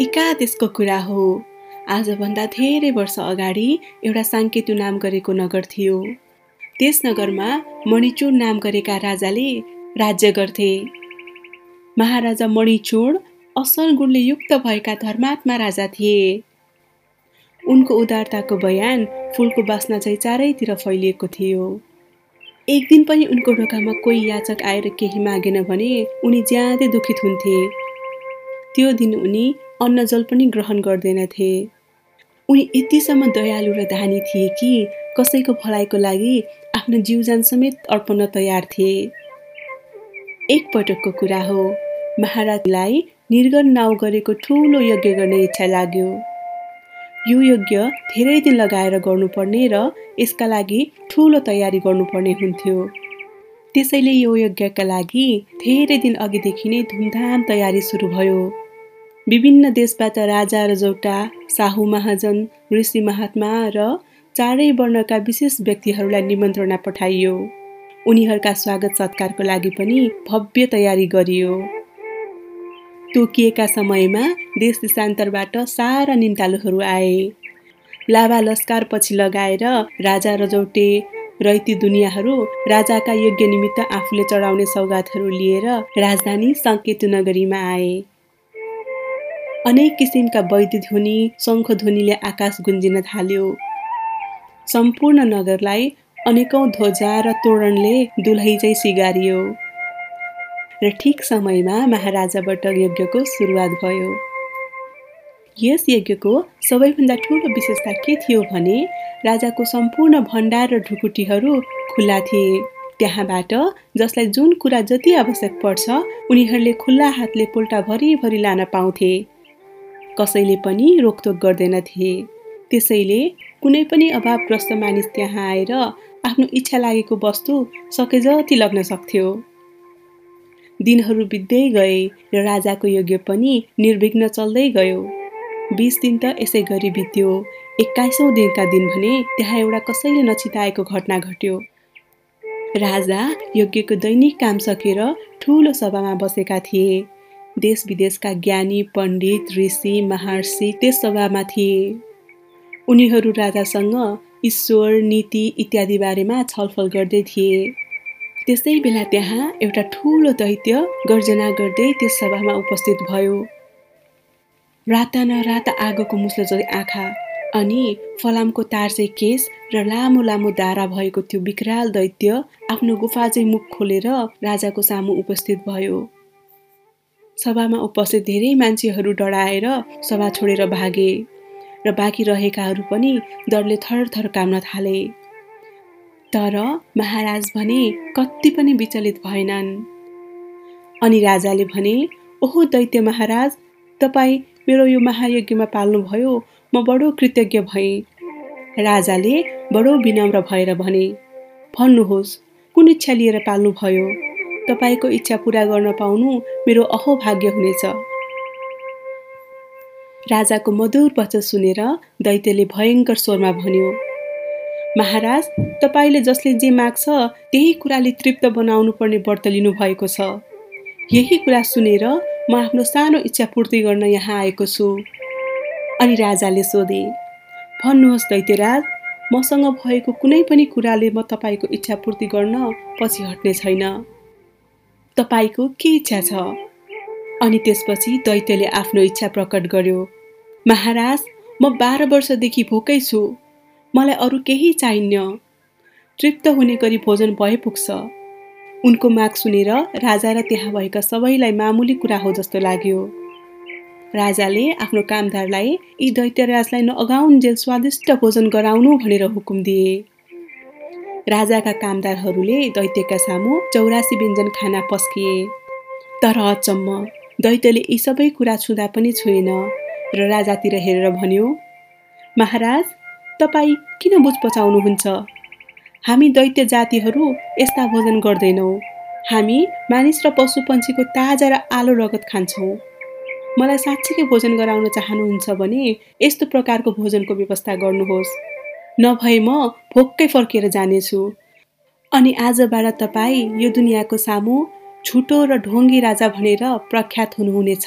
एकादेशको कुरा हो। आजभन्दा धेरै वर्ष अगाडि एउटा साङ्केतु नाम गरेको नगर थियो। त्यस नगरमा मणिचुड नाम गरेका राजाले राज्य गर्थे। महाराजा मणिचुड असल गुणले युक्त भएका धर्मात्मा राजा थिए। उनको उदारताको बयान फुलको बास्ना चाहिँ चारैतिर फैलिएको थियो। एक दिन पनि उनको ढोकामा कोही याचक आएर केही मागेन भने उनी ज्यादै दुखित हुन्थे। त्यो दिन उनी अन्न जल पनि ग्रहण गर्दैनथे। उनी यतिसम्म दयालु र धानी थिए कि कसैको भलाइको लागि आफ्नो जीवजान समेत अर्पण तयार थिए। एकपटकको कुरा हो महाराजलाई निर्गन नाउ गरेको ठुलो यज्ञ गर्ने इच्छा लाग्यो। यो यज्ञ धेरै दिन लगाएर गर्नुपर्ने र यसका लागि ठुलो तयारी गर्नुपर्ने हुन्थ्यो। त्यसैले यो यज्ञका लागि धेरै दिन अघिदेखि नै धुमधाम तयारी सुरु भयो। विभिन्न देशबाट राजा र जौटा साहु महाजन ऋषि महात्मा र चारै वर्णका विशेष व्यक्तिहरूलाई निमन्त्रणा पठाइयो। उनीहरूका स्वागत सत्कारको लागि पनि भव्य तयारी गरियो। तोकिएका समयमा देश देशान्तरबाट सारा निन्तालुहरू आए। लाभा लस्कार पछि लगाएर राजा रजौटे रैती दुनियाँहरू राजाका यज्ञ निमित्त आफूले चढाउने सौगातहरू लिएर राजधानी सङ्केतु नगरीमा आए। अनेक किसिमका वैद्य ध्वनि शङ्खध्वनिले आकाश गुन्जिन थाल्यो। सम्पूर्ण नगरलाई अनेकौँ ध्वजा र तोरणले चाहिँ सिगारियो। र ठिक समयमा महाराजाबाट यज्ञको सुरुवात भयो। यस यज्ञको सबैभन्दा ठुलो विशेषता के थियो भने राजाको सम्पूर्ण भण्डार र ढुकुटीहरू खुल्ला थिए। त्यहाँबाट जसलाई जुन कुरा जति आवश्यक पर्छ उनीहरूले खुल्ला हातले पोल्टा भरिभरि लान पाउँथे। कसैले पनि रोकटोक गर्दैनथे त्यसैले कुनै पनि अभावग्रस्त मानिस त्यहाँ आएर आफ्नो इच्छा लागेको वस्तु सके जति लग्न सक्थ्यो। दिनहरू बित्दै गए र राजाको यज्ञ पनि निर्विघ्न चल्दै गयो। बिस दिन त यसै गरी बित्यो। एक्काइसौँ दिनका दिन भने त्यहाँ एउटा कसैले नचिताएको घटना घट्यो। राजा यज्ञको दैनिक काम सकेर ठुलो सभामा बसेका थिए। देश विदेशका ज्ञानी पण्डित ऋषि महर्षि त्यस सभामा थिए। उनीहरू राजासँग ईश्वर नीति इत्यादि बारेमा छलफल गर्दै थिए। त्यसै बेला त्यहाँ एउटा ठुलो दैत्य गर्जना गर्दै त्यस सभामा उपस्थित भयो। राता न राता आगोको मुस्लो जति आँखा अनि फलामको तार चाहिँ केस र लामो लामो दारा भएको त्यो विकराल दैत्य आफ्नो गुफा चाहिँ मुख खोलेर राजाको सामु उपस्थित भयो। सभामा उपस्थित धेरै मान्छेहरू डराएर सभा छोडेर भागे र बाँकी रहेकाहरू पनि डरले थरथर काम्न थाले। तर महाराज भने कति पनि विचलित भएनन्। अनि राजाले भने ओहो दैत्य महाराज तपाईँ मेरो यो महायज्ञमा पाल्नुभयो म बडो कृतज्ञ भएँ। राजाले बडो विनम्र भएर भने भन्नुहोस् कुन इच्छा लिएर पाल्नुभयो? तपाईँको इच्छा पुरा गर्न पाउनु मेरो अहोभाग्य हुनेछ। राजाको मधुर वचन सुनेर दैत्यले भयङ्कर स्वरमा भन्यो महाराज तपाईँले जसले जे माग्छ त्यही कुराले तृप्त बनाउनु पर्ने व्रत लिनुभएको छ। यही कुरा सुनेर म आफ्नो सानो इच्छा पूर्ति गर्न यहाँ आएको छु। अनि राजाले सोधे भन्नुहोस् दैत्यराज मसँग भएको कुनै पनि कुराले म तपाईँको इच्छा पूर्ति गर्न पछि हट्ने छैन। तपाईँको के इच्छा छ? अनि त्यसपछि दैत्यले आफ्नो इच्छा प्रकट गर्यो महाराज म बाह्र वर्षदेखि भोकै छु। मलाई अरू केही चाहिन्न। तृप्त हुने गरी भोजन भए पुग्छ। उनको माग सुनेर राजा र त्यहाँ भएका सबैलाई मामुली कुरा हो जस्तो लाग्यो। राजाले आफ्नो कामदारलाई यी दैत्यराजलाई नअगाउन्जेल स्वादिष्ट भोजन गराउनु भनेर हुकुम दिए। राजाका कामदारहरूले दैत्यका सामु चौरासी व्यञ्जन खाना पस्किए। तर अचम्म दैत्यले यी सबै कुरा छुँदा पनि छुएन र राजातिर हेरेर भन्यो महाराज तपाईँ किन बुझ पचाउनुहुन्छ? हामी दैत्य जातिहरू यस्ता भोजन गर्दैनौँ। हामी मानिस र पशु पन्छीको ताजा र आलो रगत खान्छौँ। मलाई साँच्चीकै भोजन गराउन चाहनुहुन्छ भने यस्तो प्रकारको भोजनको व्यवस्था गर्नुहोस्। नभए म भोक्कै फर्केर जानेछु। अनि आजबाट तपाईँ यो दुनियाँको सामु छुटो र ढोङ्गी राजा भनेर प्रख्यात हुनुहुनेछ।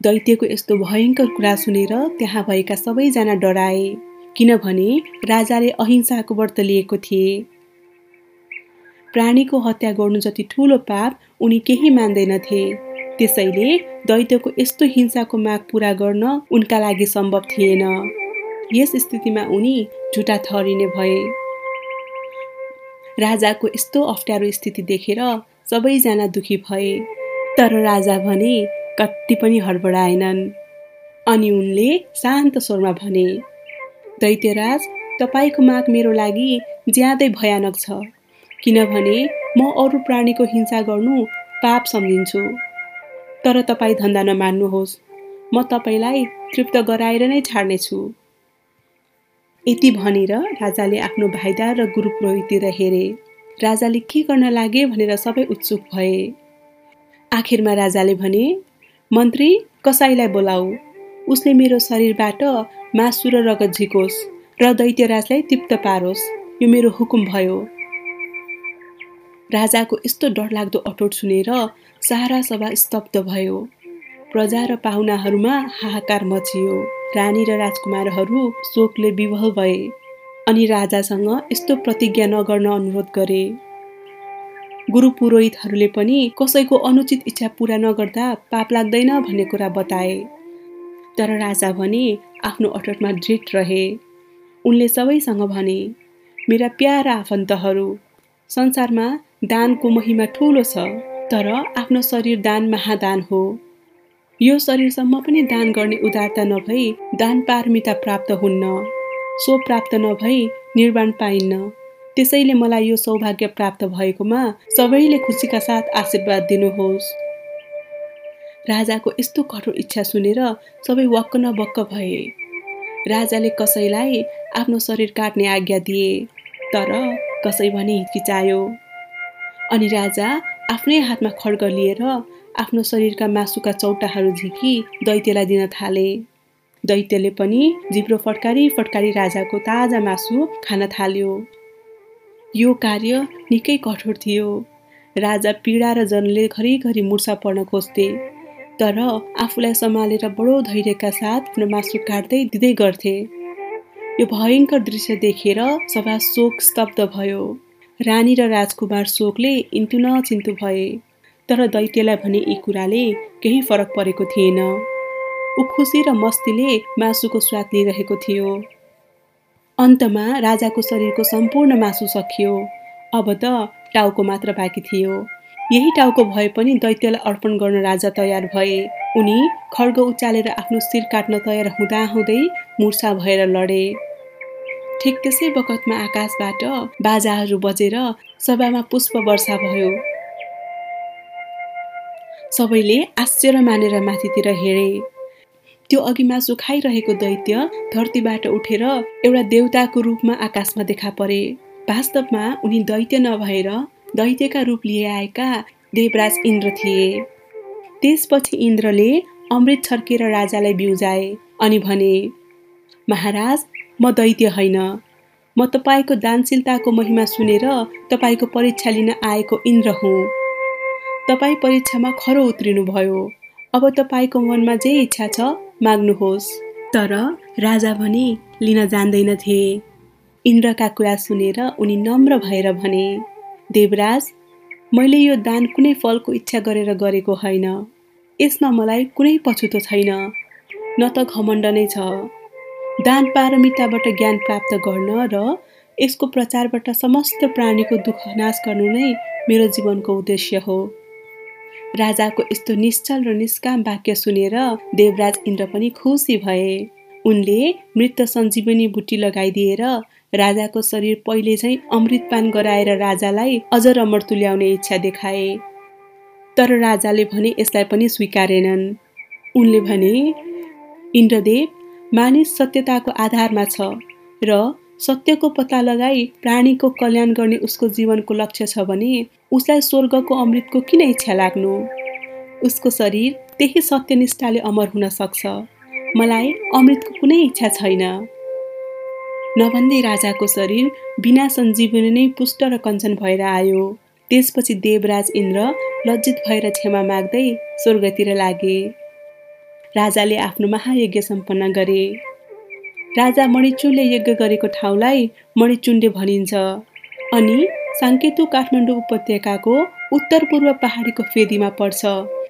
दैत्यको यस्तो भयङ्कर कुरा सुनेर त्यहाँ भएका सबैजना डराए किनभने राजाले अहिंसाको व्रत लिएको थिए। प्राणीको हत्या गर्नु जति ठुलो पाप उनी केही मान्दैनथे। त्यसैले दैत्यको यस्तो हिंसाको माग पुरा गर्न उनका लागि सम्भव थिएन। यस स्थितिमा उनी झुटा ठहरिने भए। राजाको यस्तो अप्ठ्यारो स्थिति देखेर सबैजना दुखी भए। तर राजा भने कति पनि हडबडाएनन्। अनि उनले शान्त स्वरमा भने दैत्यराज तपाईँको माग मेरो लागि ज्यादै भयानक छ। किनभने म अरू प्राणीको हिंसा गर्नु पाप सम्झिन्छु। तर तपाईँ धन्दा नमान्नुहोस्। म तपाईँलाई तृप्त गराएर नै छाड्नेछु। यति भनेर राजाले आफ्नो भाइदार र गुरु पुरोहिततिर हेरे। राजाले के गर्न लागे भनेर सबै उत्सुक भए। आखिरमा राजाले भने मन्त्री कसैलाई बोलाऊ? उसले मेरो शरीरबाट मासु र रगत झिकोस् र दैत्यराजलाई तृप्त पारोस्। यो मेरो हुकुम भयो। राजाको यस्तो डरलाग्दो अटोट सुनेर सारा सभा स्तब्ध भयो। प्रजा र पाहुनाहरूमा हाहाकार मचियो। रानी र राजकुमारहरू शोकले विवल भए अनि राजासँग यस्तो प्रतिज्ञा नगर्न अनुरोध गरे। गुरु पुरोहितहरूले पनि कसैको अनुचित इच्छा पुरा नगर्दा पाप लाग्दैन भन्ने कुरा बताए। तर राजा भने आफ्नो अटटमा दृढ रहे। उनले सबैसँग भने मेरा प्यारा आफन्तहरू संसारमा दानको महिमा ठुलो छ तर आफ्नो शरीर दान महादान हो। यो शरीरसम्म पनि दान गर्ने उदारता नभई दान पारमिता प्राप्त हुन्न सो प्राप्त नभई निर्वाण पाइन्न। त्यसैले मलाई यो सौभाग्य प्राप्त भएकोमा सबैले खुसीका साथ आशीर्वाद दिनुहोस्। राजाको यस्तो कठोर इच्छा सुनेर सबै वक्क न बक्क भए। राजाले कसैलाई आफ्नो शरीर काट्ने आज्ञा दिए तर कसै भने हिचकिचायो। अनि राजा आफ्नै हातमा खड्ग लिएर आफ्नो शरीरका मासुका चौटाहरू झिकी दैत्यलाई दिन थाले। दैत्यले पनि जिब्रो फटकारी फटकारी राजाको ताजा मासु खान थाल्यो। यो कार्य निकै कठोर थियो। राजा पीडा र जनले घरिघरि मुर्सा पर्न खोज्थे। तर आफूलाई सम्हालेर बडो धैर्यका साथ आफ्नो मासु काट्दै दिँदै गर्थे। यो भयङ्कर दृश्य देखेर सभा शोक स्तब्ध भयो। रानी र राजकुमार शोकले इन्तु नचिन्तु भए तर दैत्यलाई भने यी कुराले केही फरक परेको थिएन। ऊ खुसी र मस्तीले मासुको स्वाद लिइरहेको थियो। अन्तमा राजाको शरीरको सम्पूर्ण मासु सकियो। अब त टाउको मात्र बाँकी थियो। यही टाउको भए पनि दैत्यलाई अर्पण गर्न राजा तयार भए। उनी खड्ग उचालेर आफ्नो शिर काट्न तयार हुँदाहुँदै मुर्सा भएर लडे। ठिक त्यसै बखतमा आकाशबाट बाजाहरू बजेर सभामा पुष्प वर्षा भयो। सबैले आश्चर्य मानेर माथितिर हेरे त्यो अघि मासु खाइरहेको दैत्य धरतीबाट उठेर एउटा देवताको रूपमा आकाशमा देखा परे। वास्तवमा उनी दैत्य नभएर दैत्यका रूप लिए आएका देवराज इन्द्र थिए। त्यसपछि इन्द्रले अमृत छर्केर राजालाई बिउजाए अनि भने महाराज म दैत्य होइन। म तपाईँको दानशीलताको महिमा सुनेर तपाईँको परीक्षा लिन आएको इन्द्र हुँ। तपाईँ परीक्षामा खरो उत्रिनुभयो। अब तपाईँको मनमा जे इच्छा छ माग्नुहोस्। तर राजा भने लिन जान्दैनथे। इन्द्रका कुरा सुनेर उनी नम्र भएर भने देवराज मैले यो दान कुनै फलको इच्छा गरेर गरेको होइन। यसमा मलाई कुनै पछुतो छैन। न त घमण्ड नै छ। दान पारमिताबाट ज्ञान प्राप्त गर्न र यसको प्रचारबाट समस्त प्राणीको दुःख नाश गर्नु नै मेरो जीवनको उद्देश्य हो। राजाको यस्तो निश्चल र निष्काम वाक्य सुनेर देवराज इन्द्र पनि खुसी भए। उनले मृत सञ्जीवनी बुटी लगाइदिएर राजाको शरीर पहिले चाहिँ अमृतपान गराएर राजालाई अझ रमर तुल्याउने इच्छा देखाए। तर राजाले भने यसलाई पनि स्वीकारेनन्। उनले भने इन्द्रदेव मानिस सत्यताको आधारमा छ र सत्यको पत्ता लगाई प्राणीको कल्याण गर्ने उसको जीवनको लक्ष्य छ भने उसलाई स्वर्गको अमृतको किन इच्छा लाग्नु? उसको शरीर त्यही सत्यनिष्ठाले अमर हुन सक्छ। मलाई अमृतको कुनै इच्छा छैन। नभन्दै राजाको शरीर बिना सञ्जीवनी नै पुष्ट र कञ्चन भएर आयो। त्यसपछि देवराज इन्द्र लज्जित भएर क्षमा माग्दै स्वर्गतिर लागे। राजाले आफ्नो महायज्ञ सम्पन्न गरे। राजा मणिचुनले यज्ञ गरेको ठाउँलाई मणिचुण्डे भनिन्छ। अनि साङ्केतु काठमाडौँ उपत्यकाको उत्तर पूर्व पहाडीको फेदीमा पर्छ।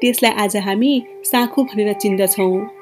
त्यसलाई आज हामी साँखु भनेर चिन्दछौँ।